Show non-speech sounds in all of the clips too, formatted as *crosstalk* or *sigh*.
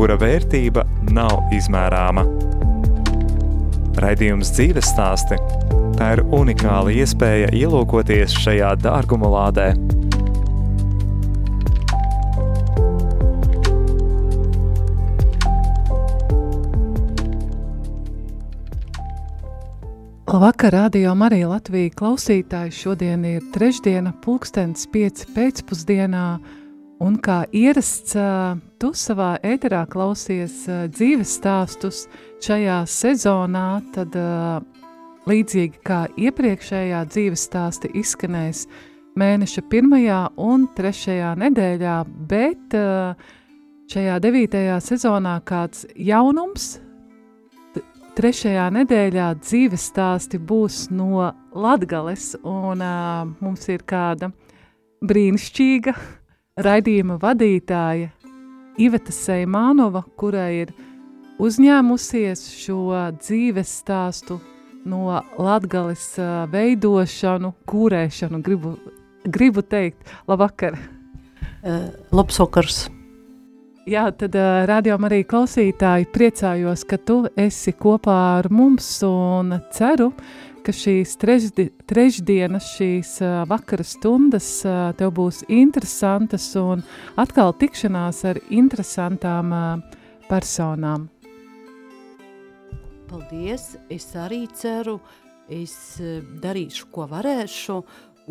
kura vērtība nav izmērāma. Raidījums dzīves stāsti – tā ir unikāla iespēja ielūkoties šajā dārguma lādē – Labvakar, radio Marija Latvija klausītāji. Šodien ir trešdiena, pulkstens pieci pēcpusdienā, un kā ierasts, tu savā ēterā klausies dzīves stāstus šajā sezonā, tad līdzīgi kā iepriekšējā dzīves stāsti izskanēs mēneša pirmajā un trešajā nedēļā, bet šajā devītajā sezonā kāds jaunums – Trešajā nedēļā dzīves stāsti būs no Latgales, un mums ir kāda brīnišķīga raidījuma vadītāja Iveta Seimānova, kurai ir uzņēmusies šo dzīves stāstu no Latgales uh, veidošanu, kūrēšanu, gribu, gribu teikt, labvakar. Uh, labs vakars. Jā, tad uh, rādījumā arī klausītāji priecājos, ka tu esi kopā ar mums un ceru, ka šīs trešdi, trešdienas, šīs vakara stundas tev būs interesantas un atkal tikšanās ar interesantām personām. Paldies! Es arī ceru, es darīšu, ko varēšu,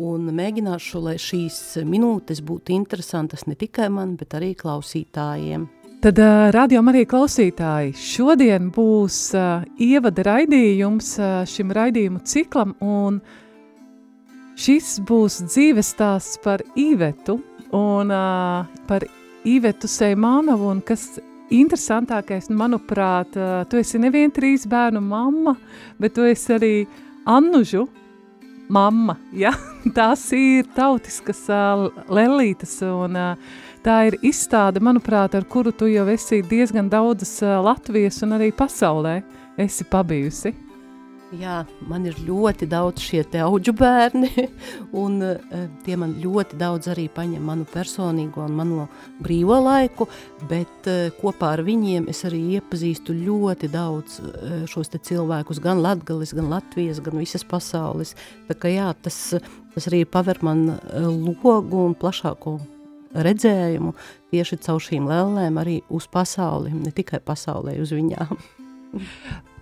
un mēģināšu, lai šīs minūtes būtu interesantas ne tikai man, bet arī klausītājiem. Tad, radio arī klausītāji, šodien būs uh, ievada raidījums uh, šim raidījumu ciklam, un šis būs dzīves stāsts par Īvetu un uh, par Īvetu Seimānovu, un kas interesantākais, manuprāt, uh, tu esi nevien trīs bērnu mamma, bet tu esi arī Annužu mamma, ja? *laughs* tās ir tautiskas uh, lelītes, un uh, tā ir izstāde, manuprāt, ar kuru tu jau esi diezgan daudzas Latvijas un arī pasaulē esi pabijusi. Jā, man ir ļoti daudz šie te auģu bērni, *laughs* un uh, tie man ļoti daudz arī paņem manu personīgo un mano brīvo laiku, bet uh, kopā ar viņiem es arī iepazīstu ļoti daudz uh, šos cilvēkus, gan Latgalis, gan Latvijas, gan visas pasaules. Tā kā jā, tas, tas arī paver man logu un plašāko redzējumu tieši caur šīm lēlēm arī uz pasauli, ne tikai pasaulē uz viņām.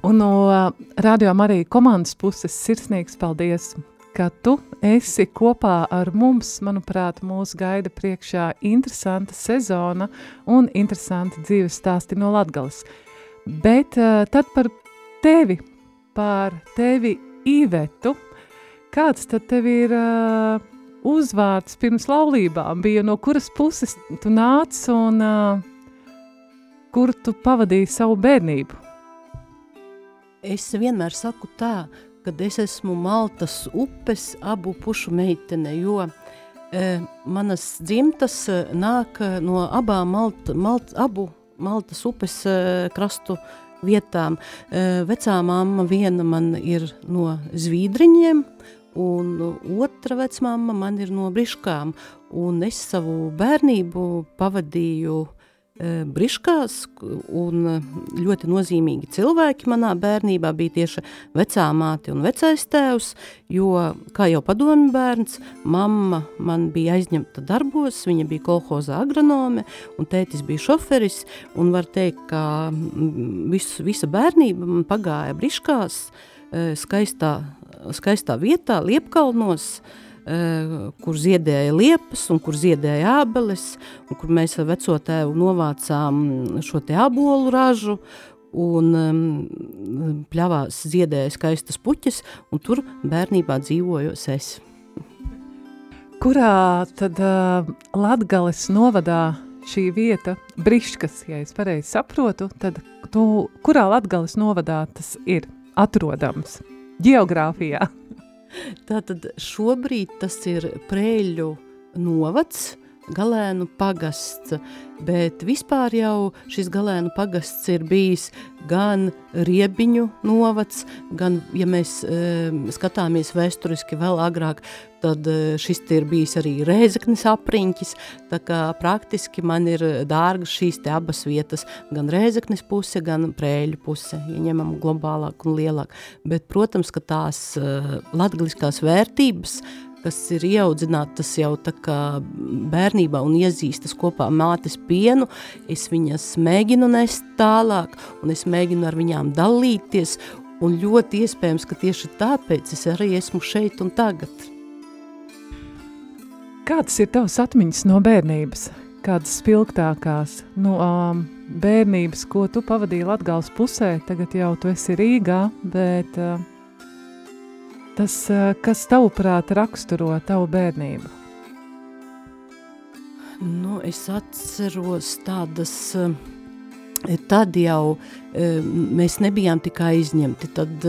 Un no uh, radio arī komandas puses sirsnīgs paldies, ka tu esi kopā ar mums. Manuprāt, mūs gaida priekšā interesanta sezona un interesanti dzīves stāsti no Latgales. Bet uh, tad par tevi, par tevi Īvetu, kāds tad tev ir uh, uzvārds pirms laulībām? Bija no kuras puses tu nāc un uh, kur tu pavadīji savu bērnību? Es vienmēr saku tā, ka es esmu Maltas upes abu pušu meitene, jo e, manas dzimtas nāk no abām Malt, Malt, abu Maltas upes e, krastu vietām. E, vecā mamma viena man ir no Zvīdriņiem, un otra vecmāma man ir no Briškām, un es savu bērnību pavadīju Eh, briškās, un ļoti nozīmīgi cilvēki manā bērnībā bija tieši vecā māte un vecais tēvs, jo, kā jau padomi bērns, mamma man bija aizņemta darbos, viņa bija kolhoza agronome, un tētis bija šoferis, un var teikt, ka visu, visa bērnība man pagāja briškās, eh, skaistā, skaistā vietā, Liepkalnos, Eh, kur ziedēja liepas un kur ziedēja ābeles, un kur mēs ar veco tēvu novācām šo te ābolu ražu, un um, pļavās ziedēja skaistas puķes, un tur bērnībā dzīvojos es. Kurā tad uh, Latgales novadā šī vieta, Briškas, ja es pareizi saprotu, tad tu, kurā Latgales novadā tas ir atrodams? Geogrāfijā. Tātad šobrīd tas ir Prēļu novads, Galēnu pagasts, bet vispār jau šis Galēnu pagasts ir bijis gan Riebiņu novads, gan, ja mēs e, skatāmies vēsturiski vēl agrāk, tad e, šis ir bijis arī Rēzeknis apriņķis, tā kā praktiski man ir dārgas šīs te abas vietas, gan Rēzeknis puse, gan Prēļu puse, ja ņemam globālāk un lielāk. Bet, protams, ka tās e, latgaliskās vērtības, kas ir ieaudzinātas jau tā kā bērnībā un iezīstas kopā mātes pienu, es viņas mēģinu nest tālāk un es mēģinu ar viņām dalīties un ļoti iespējams, ka tieši tāpēc es arī esmu šeit un tagad. Kādas ir tavas atmiņas no bērnības? Kādas spilgtākās no um, bērnības, ko tu pavadīji Latgales pusē, tagad jau tu esi Rīgā, bet uh, Tas, eh, kas tavuprāt raksturo tavu bērnību? Nu, es atceros tādas, eh, tad jau eh, mēs nebijām tik aizņemti, tad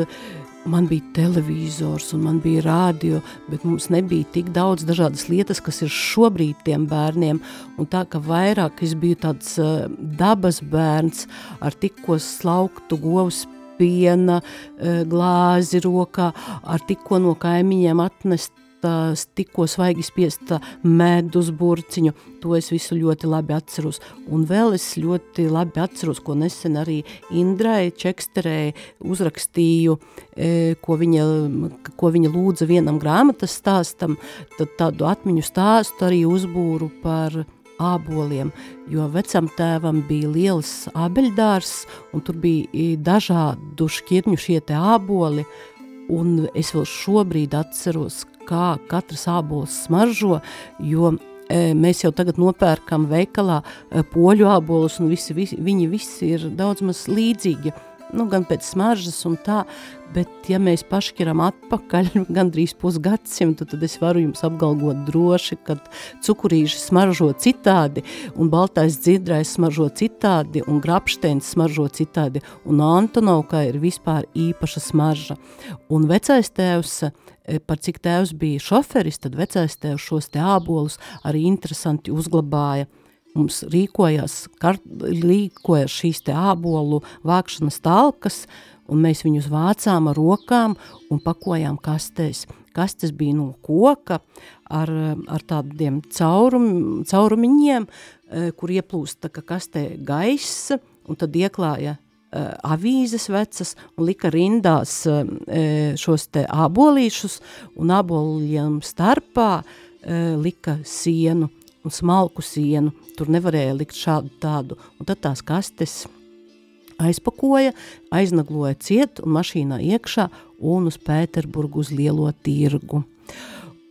man bija televizors un man bija rādio, bet mums nebija tik daudz dažādas lietas, kas ir šobrīd tiem bērniem, un tā, ka vairāk es biju tāds dabas bērns ar tikko slauktu govs piena eh, glāzi rokā, ar tikko no kaimiņiem atnest tikko svaigi spiesta medus burciņu, to es visu ļoti labi atceros. Un vēl es ļoti labi atceros, ko nesen arī Indrai Čeksterē uzrakstīju, e, ko, viņa, ko viņa lūdza vienam grāmatas stāstam, tad tādu atmiņu stāstu arī uzbūru par āboliem, jo vecam tēvam bija liels ābeļdārs, un tur bija dažādu šķirņu šie te āboli, un es vēl šobrīd atceros, kā katrs ābols smaržo, jo e, mēs jau tagad nopērkam veikalā e, poļu ābolus, un visi, visi, viņi visi ir daudz maz līdzīgi – nu, gan pēc smaržas un tā, bet ja mēs pašķiram atpakaļ *laughs* gandrīz pusgadsimtu, tad es varu jums apgalvot droši, ka cukurīši smaržo citādi, un baltais dzidrais smaržo citādi, un grapšteins smaržo citādi, un Antonovkā ir vispār īpaša smarža. Un vecais tēvs, e, par cik tēvs bija šoferis, tad vecais tēvs šos te ābolus arī interesanti uzglabāja – mums rīkojās, kart, rīkojās šīs te ābolu vākšanas talkas, un mēs viņus vācām ar rokām un pakojām kastēs. Kastes bija no koka ar, ar tādiem caurum, caurumiņiem, eh, kur ieplūst tā kā kastē gaiss, un tad ieklāja uh, avīzes vecas un lika rindās uh, šos te ābolīšus, un āboliem starpā lika sienu un smalku sienu, tur nevarēja likt šādu tādu, un tad tās kastes aizpakoja, aiznagloja ciet un mašīnā iekšā un uz Pēterburgu uz lielo tirgu.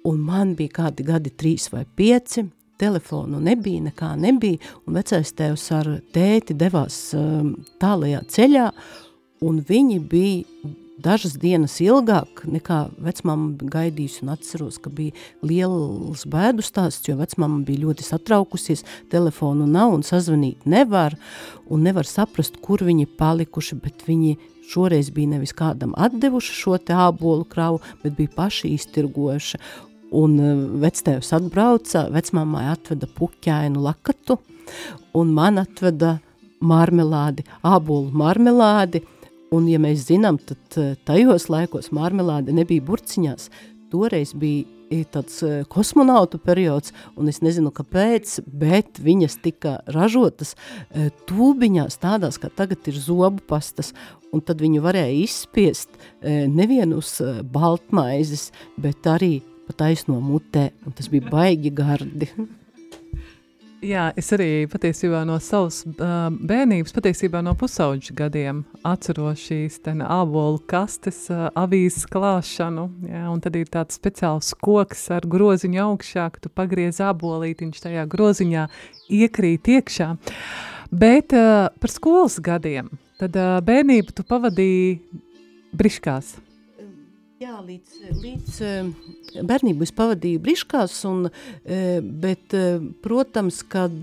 Un man bija kādi gadi trīs vai pieci, telefonu nebija, nekā nebija, un vecais tēvs ar tēti devās um, tālajā ceļā, un viņi bija dažas dienas ilgāk nekā vecmāma gaidījusi. Un atceros, ka bija liels bēdu stāsts, jo vecmāma bija ļoti satraukusies, telefonu nav un sazvanīt nevar, un nevar saprast, kur viņi palikuši, bet viņi šoreiz bija nevis kādam atdevuši šo te ābolu kravu, bet bija paši iztirgojuši. Un e, vectēvs atbrauca, vecmāmai atveda puķainu lakatu, un man atveda marmelādi, ābolu marmelādi, Un, ja mēs zinām, tad eh, tajos laikos marmelāde nebija burciņās. Toreiz bija eh, tāds eh, kosmonautu periods, un es nezinu, kāpēc, bet viņas tika ražotas tūbiņās tādās, kā tagad ir zobu pastas, un tad viņu varēja izspiest nevien uz baltmaizes, bet arī pa taisno mutē, un tas bija baigi gardi. *laughs* Jā, es arī patiesībā no savas uh, bērnības, patiesībā no pusauģa gadiem atceros šīs ābolu kastes, uh, avīzes klāšanu, jā, un tad ir tāds speciāls koks ar groziņu augšā, ka tu pagriez ābolītiņš tajā groziņā iekrīt iekšā. Bet uh, par skolas gadiem, tad uh, bērnību tu pavadīji briškās. Jā, līdz, līdz bērnību es pavadīju briškās, un, bet, protams, kad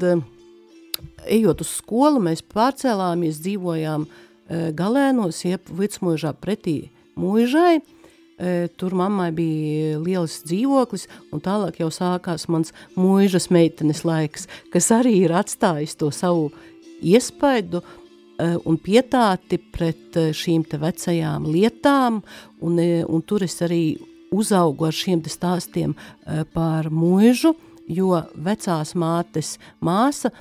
ejot uz skolu, mēs pārcēlāmies, dzīvojām galēnos, jeb vicmožā pretī mūžai, tur mammai bija liels dzīvoklis, un tālāk jau sākās mans mūžas meitenes laiks, kas arī ir atstājis to savu iespaidu, uh, un pietāti pret šīm te vecajām lietām, un, un tur es arī uzaugu ar šiem stāstiem par mūžu, jo vecās mātes māsa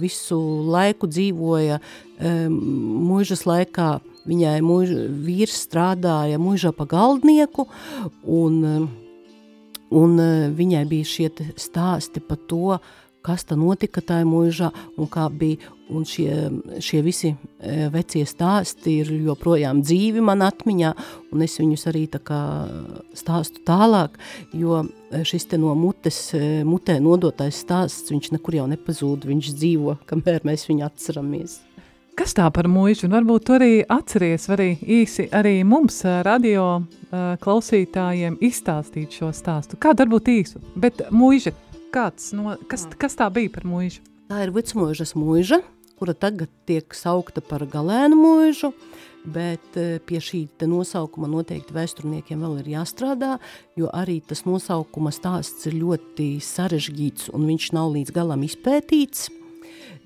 visu laiku dzīvoja mūžas laikā, viņai mūž, vīrs strādāja mūžā pa galdnieku, un, un viņai bija šie stāsti par to, kas tā notika tajā mūžā un kā bija, un šie, šie visi e, vecie stāsti ir joprojām dzīvi man atmiņā, un es viņus arī tā kā stāstu tālāk, jo šis te no mutes, e, mutē nodotais stāsts, viņš nekur jau nepazūd, viņš dzīvo, kamēr mēs viņu atceramies. Kas tā par mūžu? Un varbūt tu arī atceries, arī īsi arī mums, e, radio klausītājiem, izstāstīt šo stāstu. Kādu varbūt īsu, bet mūža, kāds, no, kas, kas tā bija par mūžu? Tā ir vicmožas mūža, kura tagad tiek saukta par galēnu mūžu, bet e, pie šī nosaukuma noteikti vēsturniekiem vēl ir jāstrādā, jo arī tas nosaukuma stāsts ir ļoti sarežģīts un viņš nav līdz galam izpētīts.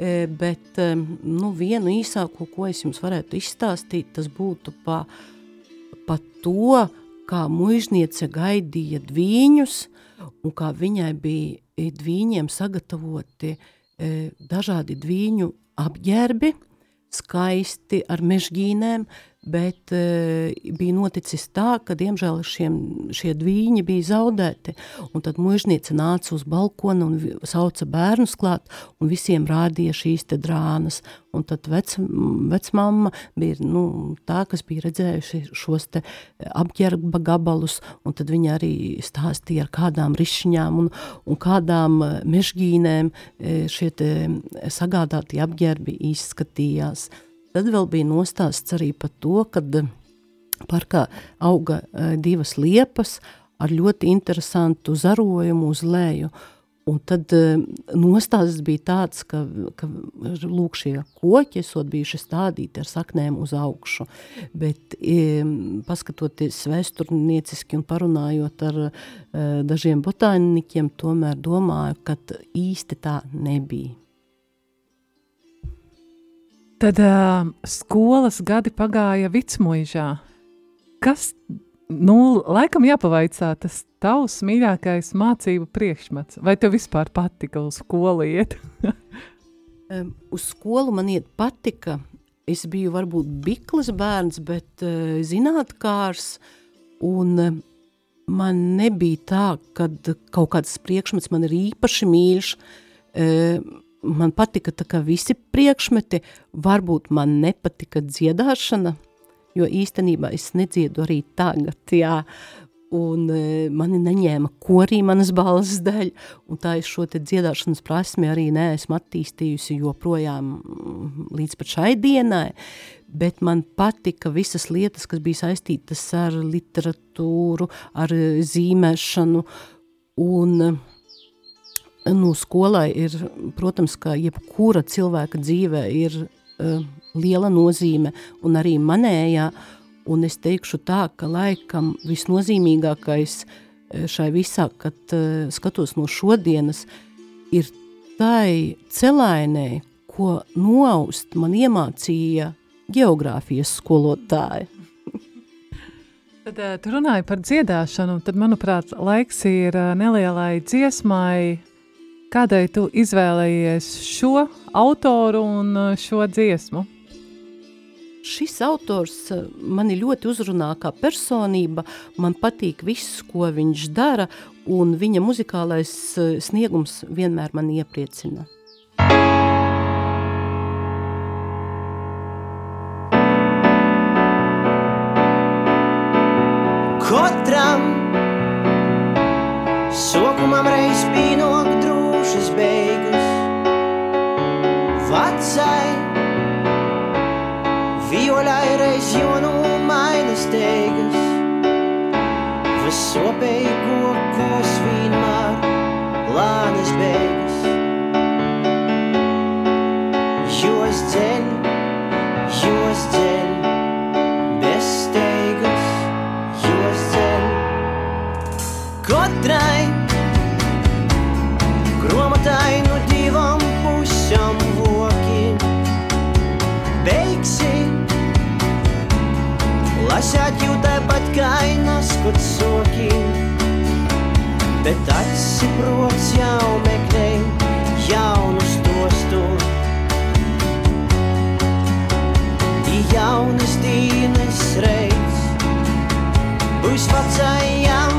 E, bet e, nu, vienu īsāko, ko es jums varētu izstāstīt, tas būtu pa, pa to, kā mužniece gaidīja dvīņus un kā viņai bija dvīņiem sagatavoti dažādi dvīņu apģērbi, skaisti ar mežģīnēm, bet uh, bija noticis tā, ka diemžēl šiem, šie dvīņi bija zaudēti, un tad mužniece nāca uz balkonu un sauca bērnus klāt, un visiem rādīja šīs te drānas, un tad vec, vecmamma bija nu, tā, kas bija redzējuši šos te apģerba gabalus, un tad viņa arī stāstīja ar kādām rišņām un, un kādām mežģīnēm e, šie te sagādāti apģerbi izskatījās. Tad vēl bija nostāsts arī par to, kad eh, parkā auga eh, divas liepas ar ļoti interesantu zarojumu uz leju. Un tad uh, nostāsts bija tāds, ka, ka lūk, šie koki esot bijuši stādīti ar saknēm uz augšu, bet um, paskatoties vēsturnieciski un parunājot ar uh, dažiem botānikiem, tomēr domāju, ka īsti tā nebija. Tad uh, skolas gadi pagāja Vicmuižā. Kas, nu, laikam jāpavaicā tas tavs mīļākais mācību priekšmets? Vai tev vispār patika uz skolu iet? *laughs* um, uz skolu man iet patika. Es biju varbūt biklas bērns, bet uh, zinātkārs, un uh, man nebija tā, kad kaut kāds priekšmets man ir īpaši mīļš. Uh, man patika tā kā visi priekšmeti, varbūt man nepatika dziedāšana, jo īstenībā es nedziedu arī tagad, jā, un e, mani neņēma korī manas balsas dēļ, un tā es šo te dziedāšanas prasmi arī neesmu attīstījusi joprojām mm, līdz pat šai dienai, bet man patika visas lietas, kas bija saistītas ar literatūru, ar zīmēšanu, un nu, skolai ir, protams, kā jebkura cilvēka dzīvē ir uh, liela nozīme, un arī manējā, un es teikšu tā, ka laikam visnozīmīgākais uh, šai visā, kad uh, skatos no šodienas, ir tai celainē, ko noaust man iemācīja geogrāfijas skolotāja. *laughs* Tad tu runāji par dziedāšanu, tad, manuprāt, laiks ir nelielai dziesmai, Kādēļ tu izvēlējies šo autoru un uh, šo dziesmu? Šis autors uh, mani ļoti uzrunā kā personība, man patīk viss, ko viņš dara, un viņa muzikālais uh, sniegums vienmēr mani iepriecina. Katram sokumam reiz pienāk drošas beigas. Vecai, violai reiz jaunu mainas teigas. Visopēji kokos vienmēr lānas beigas. jos dzeļ, jos dzeļ, bezsteigas, jos dzeļ. Katrai beigsi. Lasāt jau tāpat kā naskot soki, bet atsiprots jau meklē jaunu stostu. Jaunas dienas reiz būs vecajam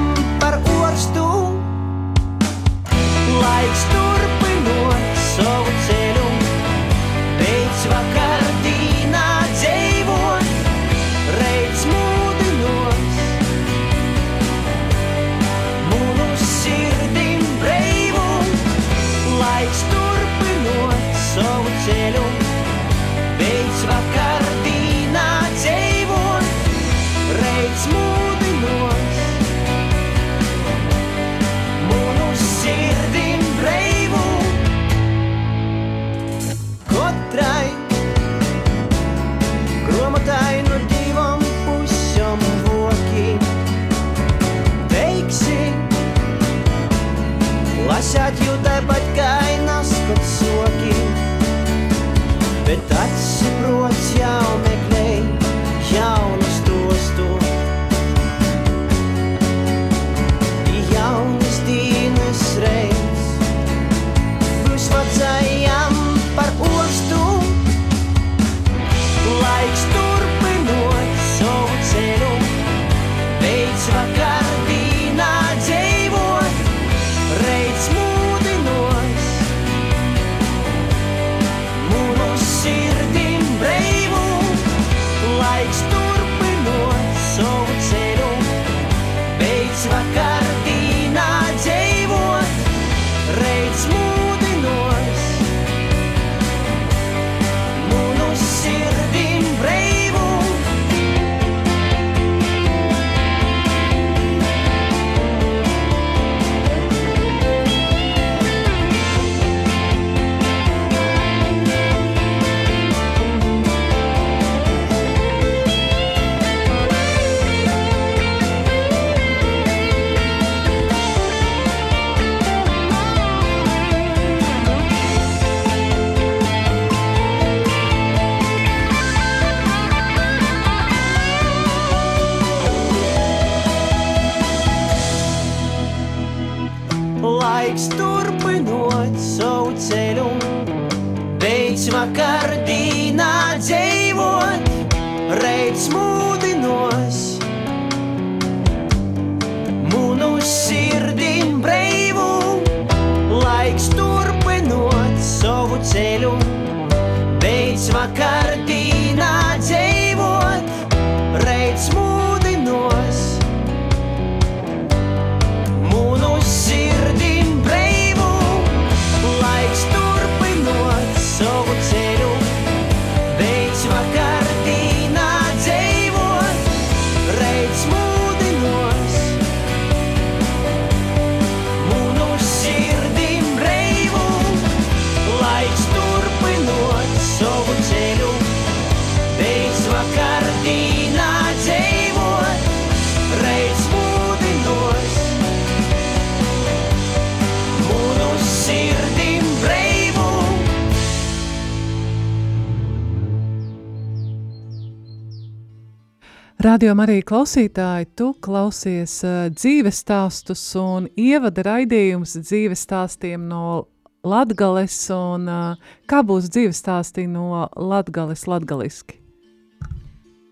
Radio Marija klausītāji, tu klausies uh, dzīves stāstus un ievada raidījums dzīves stāstiem no Latgales un uh, kā būs dzīves stāstī no Latgales latgaliski?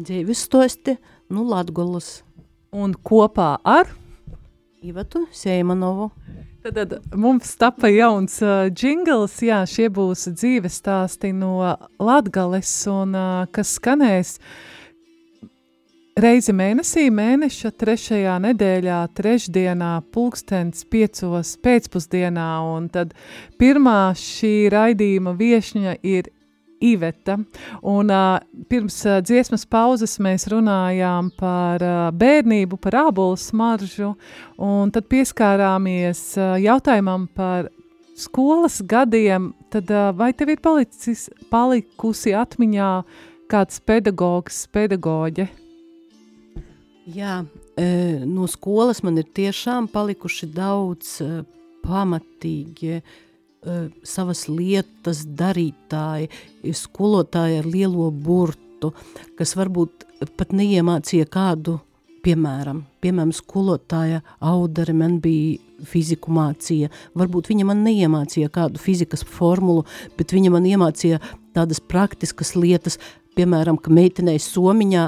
Dzīves stosti, nu Latgulas. Un kopā ar Ivatu Seimanovu. Tad, tad mums tapa jauns uh, jingls, jā, šie būs dzīves stāsti no Latgales un uh, kas skanēs reizi mēnesī, mēneša trešajā nedēļā, trešdienā, pulkstens piecos pēcpusdienā, un tad pirmā šī raidījuma viešņa ir Iveta, un uh, pirms uh, dziesmas pauzes mēs runājām par uh, bērnību, par ābolu smaržu, un tad pieskārāmies uh, jautājumam par skolas gadiem tad uh, vai tev ir palicis, palikusi atmiņā kāds pedagogs, pedagoģe? Jā, e, no skolas man ir tiešām palikuši daudz e, pamatīgi e, savas lietas darītāji, skolotāji ar lielo burtu, kas varbūt pat neiemācīja kādu Piemēram, piemēram, skolotāja Audare man bija fiziku mācīja. Varbūt viņa man neiemācīja kādu fizikas formulu, bet viņa man iemācīja tādas praktiskas lietas, piemēram, ka meitenei somiņā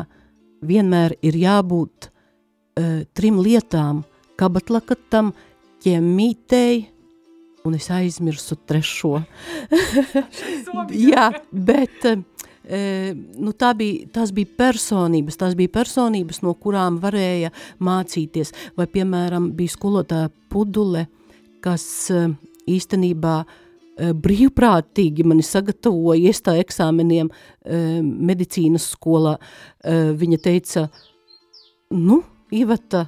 vienmēr ir jābūt uh, trim lietām – kabatlakatam, ķemītei, un es aizmirsu trešo. *laughs* Jā, bet... Uh, nu, tā bija, tās bija personības, tās bija personības, no kurām varēja mācīties. Vai, piemēram, bija skolotāja Pudule, kas e, īstenībā e, brīvprātīgi mani sagatavoja iestā eksāmeniem e, medicīnas skolā. E, viņa teica, nu, Iveta,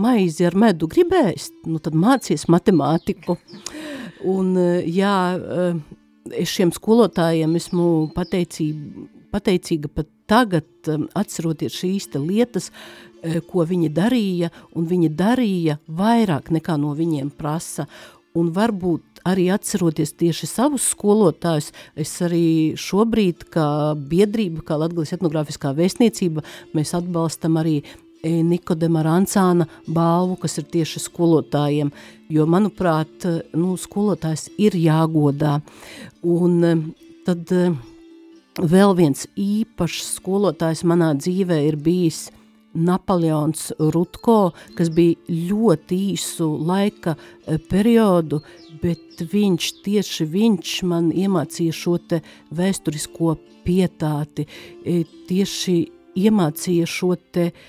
maizi ar medu gribēs, nu tad mācies matemātiku. Un, jā, es šiem skolotājiem esmu pateicība, pateicīga pat tagad, atceroties šīs lietas, ko viņi darīja, un viņi darīja vairāk nekā no viņiem prasa. Un varbūt arī atceroties tieši savus skolotājus, es arī šobrīd, kā biedrība, kā Latgales etnogrāfiskā vēstniecība, mēs atbalstam arī E, Nikodema Rancāna balvu, kas ir tieši skolotājiem, jo, manuprāt, nu, skolotājs ir jāgodā. Un e, tad e, vēl viens īpašs skolotājs manā dzīvē ir bijis Napoleons Rutko, kas bija ļoti īsu laika periodu, bet viņš, tieši viņš man iemācīja šo te vēsturisko pietāti, tieši iemācīja šo te uh,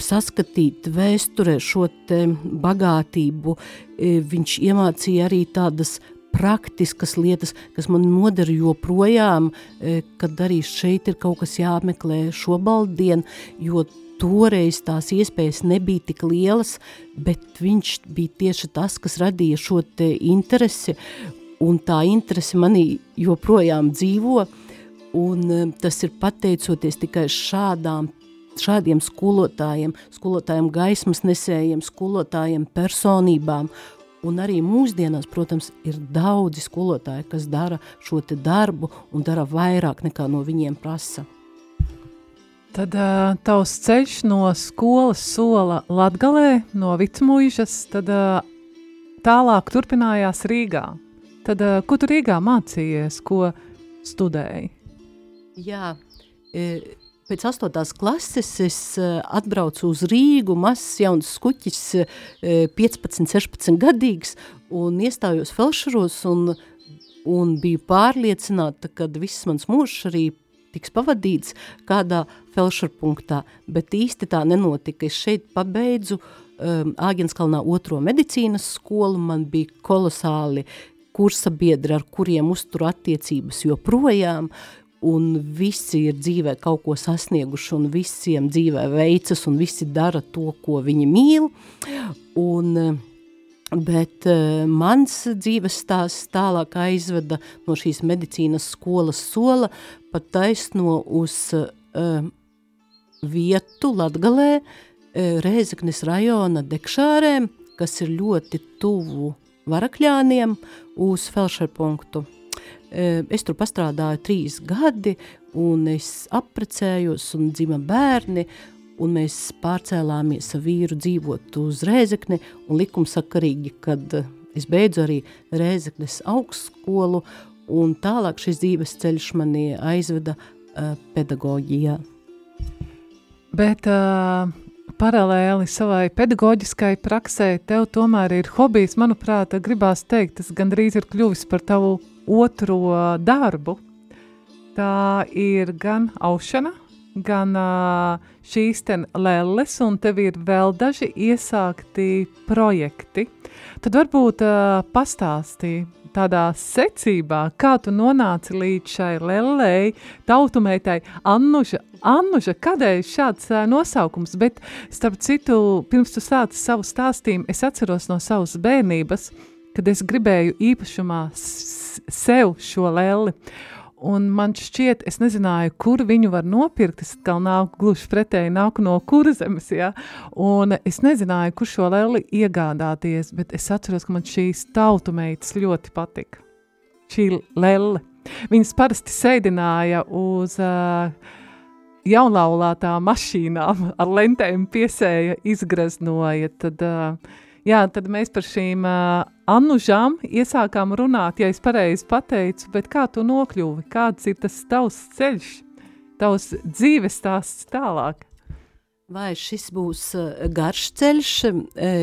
saskatīt vēsturē šo te bagātību, e, viņš iemācīja arī tādas praktiskas lietas, kas man noder joprojām, e, kad arī šeit ir kaut kas jāmeklē šobaldien, jo toreiz tās iespējas nebija tik lielas, bet viņš bija tieši tas, kas radīja šo te interesi, un tā interese manī joprojām dzīvo, un e, tas ir pateicoties tikai šādām šādiem skolotājiem, skolotājiem gaismas nesējiem, skolotājiem personībām, un arī mūsdienās, protams, ir daudzi skolotāji, kas dara šo darbu un dara vairāk nekā no viņiem prasa. Tad uh, tavs ceļš no skolas sola Latgalē, no Vicmuižas, tad uh, tālāk turpinājās Rīgā. Tad, uh, ko tu Rīgā mācījies, ko studēji? Jā, e, Pēc astotās klases es uh, atbraucu uz Rīgu, mazs jauns skuķis, uh, 15, 16 gadīgs, un iestājos felšeros un, un biju pārliecināta, ka viss mans mūžs arī tiks pavadīts kādā felšerpunktā, bet īsti tā nenotika. Es šeit pabeidzu um, Āgenskalnā otro medicīnas skolu, man bija kolosāli kursa biedri, ar kuriem uzturu attiecības joprojām, un visi ir dzīvē kaut ko sasnieguši, un visiem dzīvē veicas, un visi dara to, ko viņi mīl. Un, bet uh, mans dzīves stāsts tālāk aizveda no šīs medicīnas skolas sola pat taisno uz uh, vietu Latgalē, uh, Rēzeknes rajona Dekšārēm, kas ir ļoti tuvu Varakļāniem uz Felšerpunktu. Es tur pastrādāju trīs gadi, un es apprecējos, un dzima bērni, un mēs pārcēlāmies ar vīru dzīvot uz Rēzekni, un likumsakarīgi, kad es beidzu arī Rēzeknes augstskolu, un tālāk šis dzīves ceļš mani aizveda uh, pedagoģijā. Bet uh, paralēli savai pedagoģiskai praksē, tev tomēr ir hobijs, manuprāt, gribās teikt, tas gandrīz ir kļuvis par tavu otro darbu. Tā ir gan aušana, gan uh, šīs lelles, un tev ir vēl daži iesākti projekti. Tad varbūt uh, pastāstī tādā secībā, kā tu nonāci līdz šai lellei, tautumētai Annuža. Annuža, kādēļ šāds uh, nosaukums, bet starp citu, pirms tu sāci savu stāstījumu, es atceros no savas bērnības, kad es gribēju īpašumā sev šo lelli. Un man šķiet, es nezināju, kur viņu var nopirkt. Es atkal nāku gluži pretēji, nāku no kurzemes, ja? un es nezināju, kur šo leli iegādāties, bet es atceros, ka man šīs tautu meitas ļoti patika. Šī lelle. Viņas parasti sēdināja uz uh, jaunlaulātām mašīnām, ar lentēm piesēja, izgreznoja. Tad, uh, jā, tad mēs par šīm uh, Annužām iesākām runāt, ja es pareizi pateicu, bet kā tu nokļuvi, kāds ir tas tavs ceļš, tavs dzīves stāsts tālāk? Vai šis būs garš ceļš,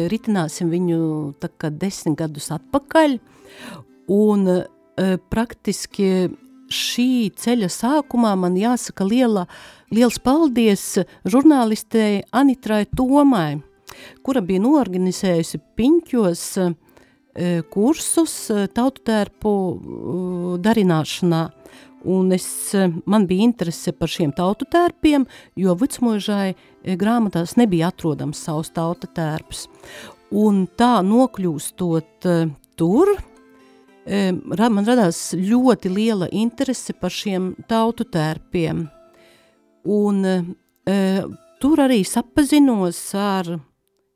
ritināsim viņu tā kā desmit gadus atpakaļ, un praktiski šī ceļa sākumā man jāsaka liela, liels paldies žurnālistei Anitrai Tomai, kura bija noorganizējusi piņķos E, kursus e, tautu tērpu e, darināšanā. Un es, man bija interese par šiem tautu tērpiem, jo Vicmožai grāmatās nebija atrodams savs tauta tērps. Un tā nokļūstot tur, man radās ļoti liela interese par šiem tautu tērpiem. Un tur arī sapazinos ar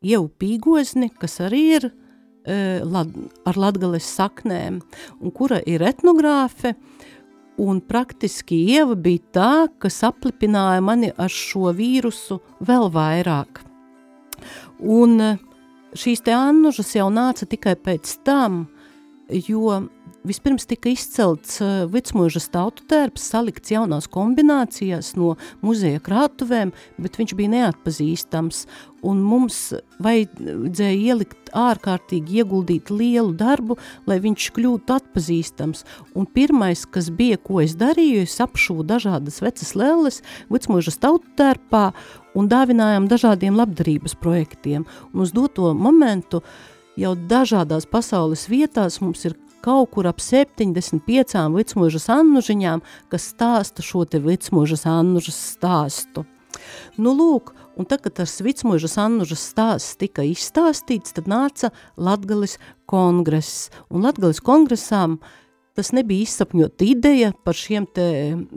Ievu Pīgozni, kas arī ir Eh, lad, ar latgales saknēm, un kura ir etnogrāfe, un praktiski Ieva bija tā, kas aplipināja mani ar šo vīrusu vēl vairāk. Un eh, šīs te annužas jau nāca tikai pēc tam, jo Vispirms tika izcelts uh, Vicmožas tautu tērps, salikts jaunās kombinācijās no muzeja krātuvēm, bet viņš bija neatpazīstams, un mums vajadzēja ielikt ārkārtīgi ieguldīt lielu darbu, lai viņš kļūtu atpazīstams. Un pirmais, kas bija, ko es darīju, es apšuvu dažādas vecas lelles Vicmožas tautu tērpā un dāvinājām dažādiem labdarības projektiem. Un uz doto momentu jau dažādās pasaules vietās mums ir kaut kur ap 75 vicmužas annužiņām, kas stāsta šo te vicmužas annužas stāstu. Nu, lūk, un tad, kad tas vicmužas annužas stāsts tika izstāstīts, tad nāca Latgalis kongress, un Latgalis kongresām tas nebija izsapņot ideja par šiem te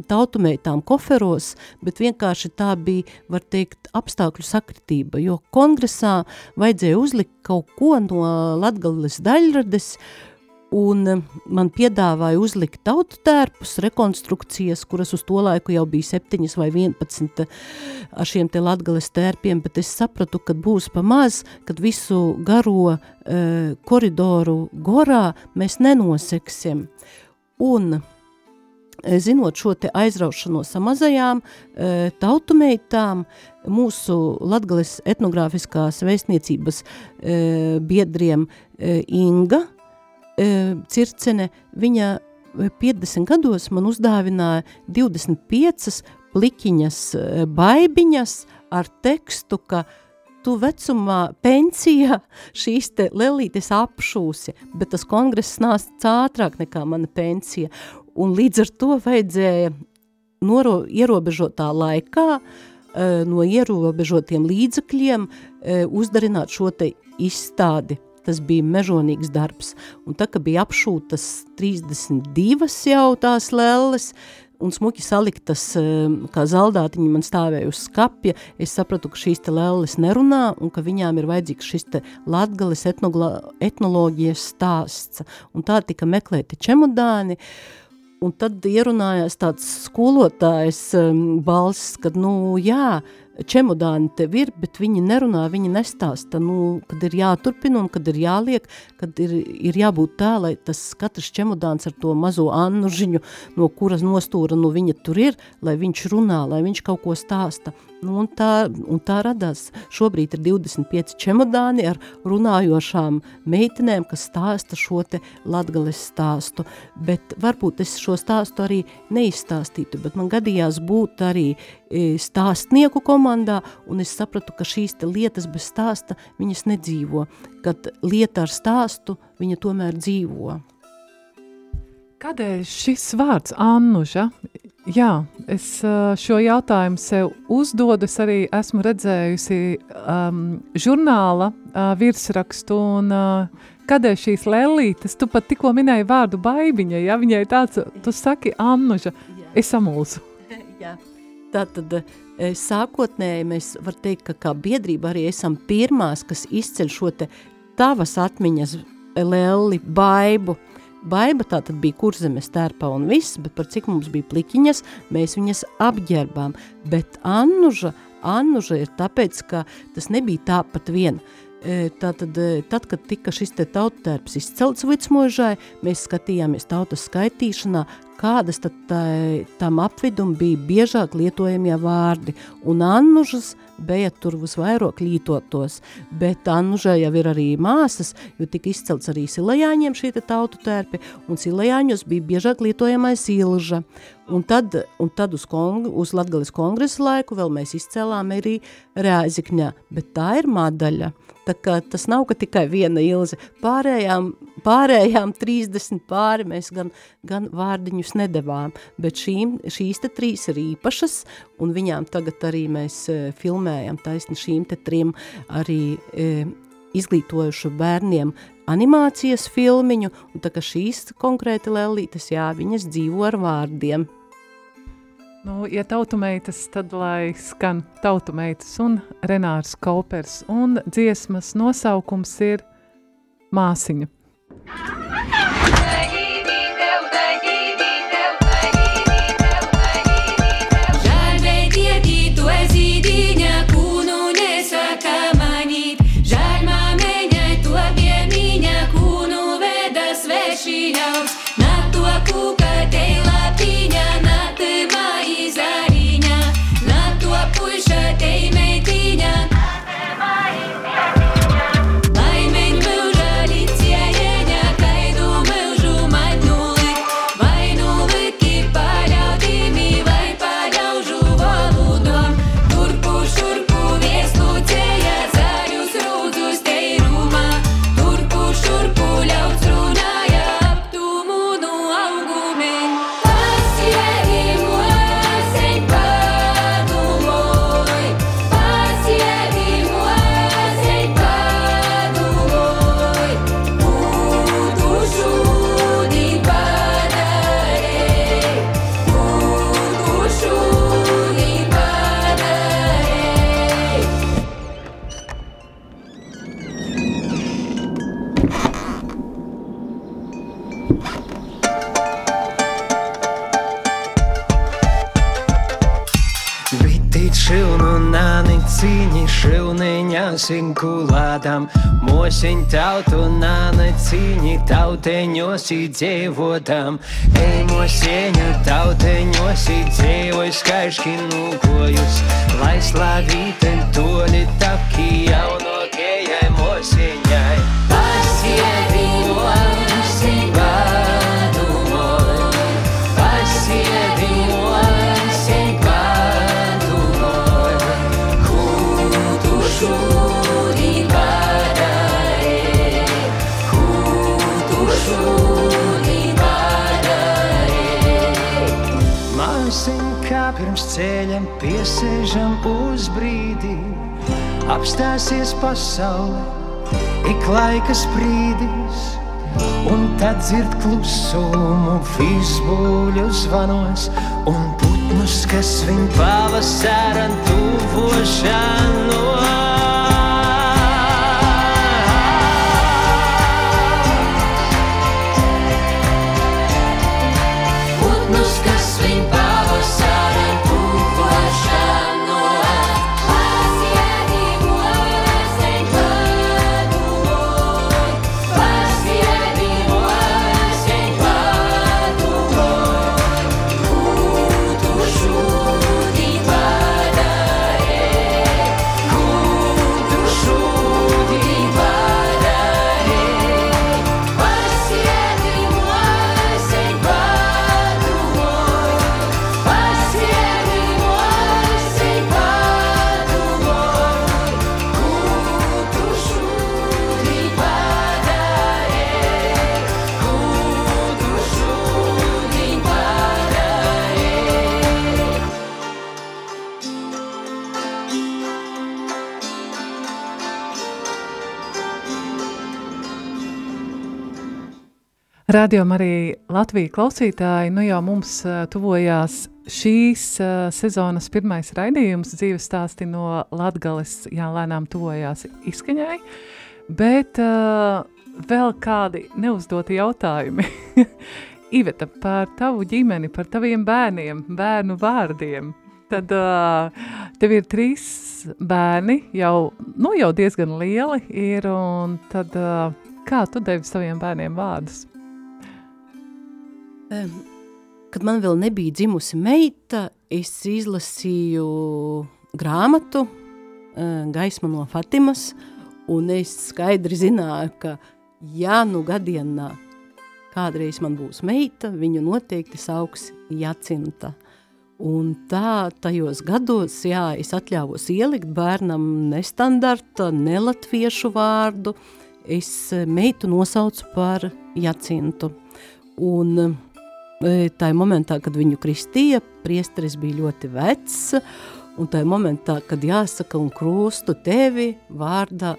tautumētām koferos, bet vienkārši tā bija, var teikt, apstākļu sakritība, jo kongresā vajadzēja uzlikt kaut ko no Latgalis daļrades, uh, un eh, man piedāvāja uzlikt tautu tērpus, rekonstrukcijas, kuras uz to laiku jau bija septiņas vai vienpadsmit eh, ar šiem te latgales tērpiem, bet es sapratu, ka būs pa maz, kad visu garo e, koridoru gorā mēs nenoseksim. Un, zinot šo te aizraušanos ar mazajām e, tautumeitām, mūsu Latgales etnogrāfiskās vēstniecības e, biedriem e, Inga, circene, viņa 50 e, gados man uzdāvināja 25 plikiņas baibiņas ar tekstu, ka tu vecumā pensijā šīs te lelītes apšūsi, bet tas kongress nāca ātrāk nekā mana pensija, un līdz ar to vajadzēja noro, ierobežotā laikā, no ierobežotiem līdzekļiem uzdarināt šo te izstādi tas bija mežonīgs darbs. Un tā, ka bija apšūtas 32 jau tās lelles, un smuki saliktas, ehm, kā zaldātiņi man stāvēja uz skapja, es sapratu, ka šīs te lelles nerunā, un ka viņām ir vajadzīgs šis te latgales etnoloģijas stāsts. Un tā tika meklēti čemodāni, un tad ierunājās tāds skolotājs um, balss, kad, nu, jā, čemodāni tev ir, bet viņi nerunā, viņi nestāsta, nu, kad ir jāturpina un kad ir jāliek, kad ir, ir jābūt tā, lai tas katrs čemodāns ar to mazo annužiņu, no kuras nostūra, nu, viņa tur ir, lai viņš runā, lai viņš kaut ko stāsta. Nu, un, tā, un tā radās. Šobrīd ir 25 čemodāni ar runājošām meitenēm, kas stāsta šo te latgales stāstu. Bet varbūt es šo stāstu arī neizstāstītu, bet man gadījās būt arī e, stāstnieku komandā, un es sapratu, ka šīs te lietas bez stāsta viņas nedzīvo, kad lieta ar stāstu viņa tomēr dzīvo. Kādēļ šis vārds Annuža Jā, es šo jautājumu sev uzdodu. Es arī esmu redzējusi um, žurnāla uh, virsrakstu, un uh, kādēļ šīs lēlītes, tu pat tikko minēji vārdu baigiņa, ja viņai tāds, tu saki, Annuža, es samulsu. *laughs* Jā. Tātad sākotnēji mēs varam teikt, ka kā biedrība arī esam pirmās, kas izceļ šo te tavas atmiņas lēli, baibu, Baiba tā tad bija kurzemes tērpa un viss, bet par cik mums bija plikiņas, mēs viņas apģērbām. Bet Annuža, Annuža ir tāpēc, ka tas nebija tāpat vien. Tātad, tad, kad tika šis te tautērps izcelts vicmožai, mēs skatījāmies tautas skaitīšanā, kādas tad tā, tam apvidum bija biežāk lietojamie vārdi, un Annužas bija tur visvairāk lītotos, bet Annužai jau ir arī māsas, jo tika izcelts arī silajāņiem šī te tautu tērpi, un silajāņos bija biežāk lietojamais ilža, un tad, un tad uz, kong, uz Latgales kongresa laiku vēl mēs izcēlām arī Rēzikņā, bet tā ir madaļa, tā kā tas nav ka tikai viena ilze, pārējām, pārējām 30 pāri mēs gan, gan vārdiņus nedevām, bet šīm, šīs te trīs ir īpašas, un viņām tagad arī mēs e, filmējam taisni šīm te trim arī e, izglītojušu bērniem animācijas filmiņu, un tā kā šīs konkrēti lēlītes, jā, viņas dzīvo ar vārdiem. Nu, ja tautumeitas, tad lai skan tautumeitas un Renārs Kaupers, un dziesmas nosaukums ir Māsiņa. Sinkulādam, mosiņ tautu nāna cīņi tauteņos dzīvodam. Ej, mosieņu tauteņos dzīvoj skaiški nūkojus, lai slavīten toli taki jaunokējai piesēžam uz brīdi. Apstāsies pasaule, ik laika sprīdis, un tad dzird klusumu visbuļu zvanos un putnus, kas viņu pavasara tuvošanos. Radio arī Latvija klausītāji, nu jau mums uh, tuvojās šīs uh, sezonas pirmais raidījums dzīves stāsti no Latgales, jā, lēnām tuvojās izskaņai, bet uh, vēl kādi neuzdoti jautājumi. *laughs* Iveta, par tavu ģimeni, par taviem bērniem, bērnu vārdiem. Tad uh, tev ir trīs bērni, jau, nu, jau diezgan lieli ir, un tad uh, kā tu devi saviem bērniem vārdus? Kad man vēl nebija dzimusi meita, es izlasīju grāmatu Gaisma no Fatimas, un es skaidri zināju, ka ja nu gadienā kādreiz man būs meita, viņu noteikti sauks Jacinta. Un tā tajos gados, jā, es atļāvos ielikt bērnam nestandarta, nelatviešu vārdu, es meitu nosaucu par Jacintu. Un tajā momentā, kad viņu kristīja, priesteris bija ļoti vecs, un tajā momentā, kad jāsaka un krustu tevi vārdā,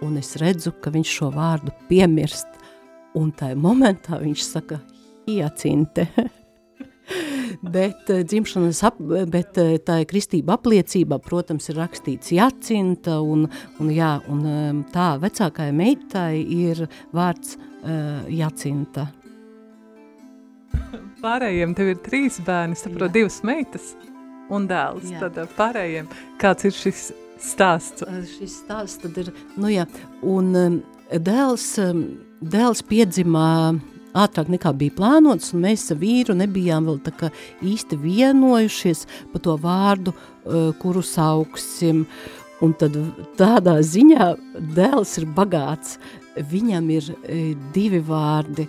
un es redzu, ka viņš šo vārdu piemirst, un tajā momentā viņš saka hiacinte. *laughs* bet e, dzimšanas, ap, bet e, tā kristība apliecībā, protams, ir rakstīts jacinta, un, un, jā, un tā vecākajai meitai ir vārds uh, jacinta. Pārējiem tev ir trīs bērni, saprot, divas meitas un dēls. Jā. Tad pārējiem, kāds ir šis stāsts? Šis stāsts tad ir, nu jā, un dēls, dēls piedzimā ātrāk nekā bija plānots, un mēs ar vīru nebijām vēl tā kā īsti vienojušies par to vārdu, uh, kuru sauksim. Un tad tādā ziņā dēls ir bagāts. Viņam ir divi vārdi.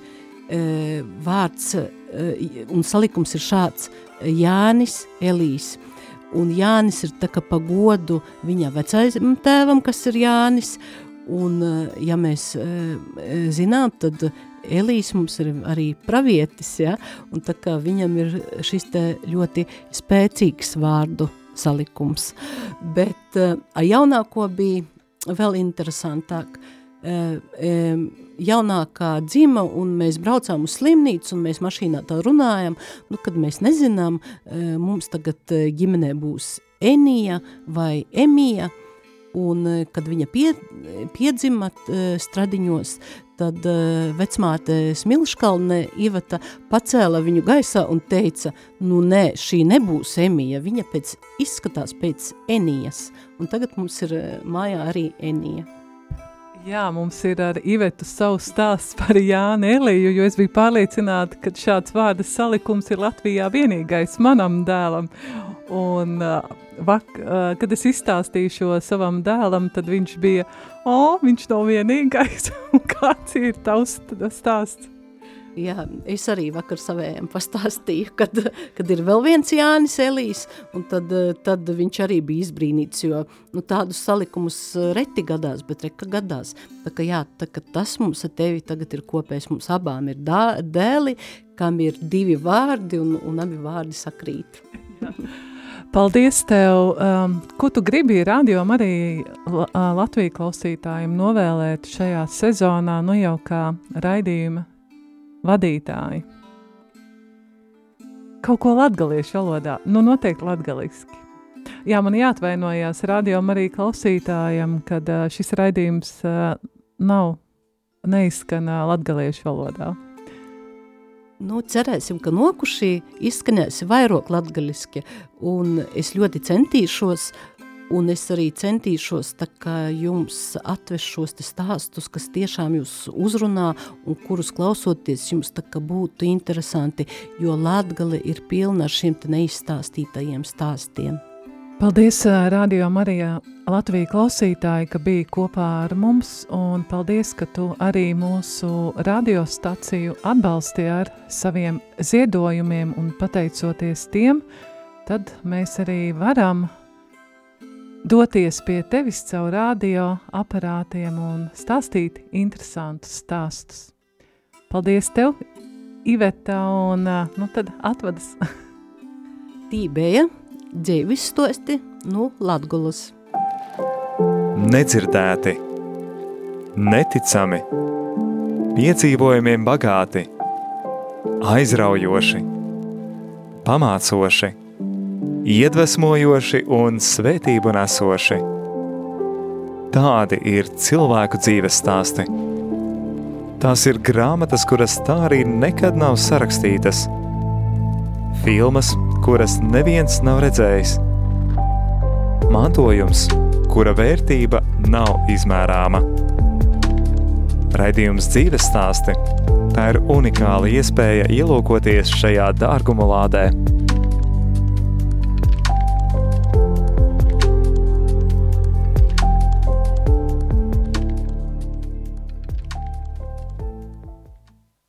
E, vārds Eh, un salikums ir šāds – Jānis Elīs. Un Jānis ir tā kā pagodu viņa vecajam tēvam, kas ir Jānis, un eh, ja mēs eh, zinām, tad Elīs mums ir arī pravietis, ja? un tā kā viņam ir šis te ļoti spēcīgs vārdu salikums. Bet ar jaunāko bija vēl interesantāk – jaunākā dzima, un mēs braucām uz slimnīcu, un mēs mašīnā tā runājam, nu, kad mēs nezinām, mums tagad ģimenē būs Enija vai Emija, un kad viņa pie, piedzima stradiņos, tad vecmāte Smilškalne Iveta pacēla viņu gaisā un teica, nu nē, šī nebūs Emija, viņa pēc izskatās pēc Enijas, un tagad mums ir mājā arī Enija. Jā, mums ir ar Ivetu savs stāsts par Jānu Eliju, jo es biju pārliecināta, ka šāds vārda salikums ir Latvijā vienīgais manam dēlam. Un vak, kad es izstāstīju šo savam dēlam, tad viņš bija, o, viņš nav vienīgais, *laughs* kāds ir tavs stāsts? Jā, es arī vakar savējiem pastāstīju, kad, kad ir vēl viens Jānis Elīs, un tad, tad viņš arī bija izbrīnīts, jo nu, tādus salikumus reti gadās, bet reka gadās. Tā ka jā, tā ka tas mums ar tevi tagad ir kopējs, mums abām ir dā, dēli, kam ir divi vārdi, un, un abi vārdi sakrīt. *laughs* Paldies tev! Um, ko tu gribi radio arī Latviju klausītājiem novēlēt šajā sezonā, nu jau kā raidījuma vadītāji. Kaut ko latgaliešu valodā, nu noteikti latgaliski. Jā, man jāatvainojās radio arī klausītājam, kad šis raidījums nav neizskan latgaliešu valodā. Nu, cerēsim, ka nokušī izskanēs vairāk latgaliski, un es ļoti centīšos uh, Un es arī centīšos jums atvest šos stāstus, kas tiešām jūs uzrunā un kurus klausoties jums būtu interesanti, jo Latgale ir pilna ar šiem neizstāstītajiem stāstiem. Paldies, Radio Marijā Latvija klausītāji, ka bija kopā ar mums, un paldies, ka tu arī mūsu radiostaciju atbalsti ar saviem ziedojumiem, un pateicoties tiem, tad mēs arī varam doties pie tevis caur radio aparātiem un stāstīt interesantus stāstus. Paldies tev, Iveta, un nu tad atvadas. *laughs* Tībēja, dzīvis stosti, nu Latgulas. Nedzirdēti, neticami, piedzīvojumiem bagāti – aizraujoši, pamācoši, iedvesmojoši un svētību nesoši. Tādi ir cilvēku dzīves stāsti. Tās ir grāmatas, kuras tā arī nekad nav sarakstītas, filmas, kuras neviens nav redzējis, mantojums, kura vērtība nav izmērāma. Raidījums dzīves stāsti – tā ir unikāla iespēja ielūkoties šajā dārguma lādē –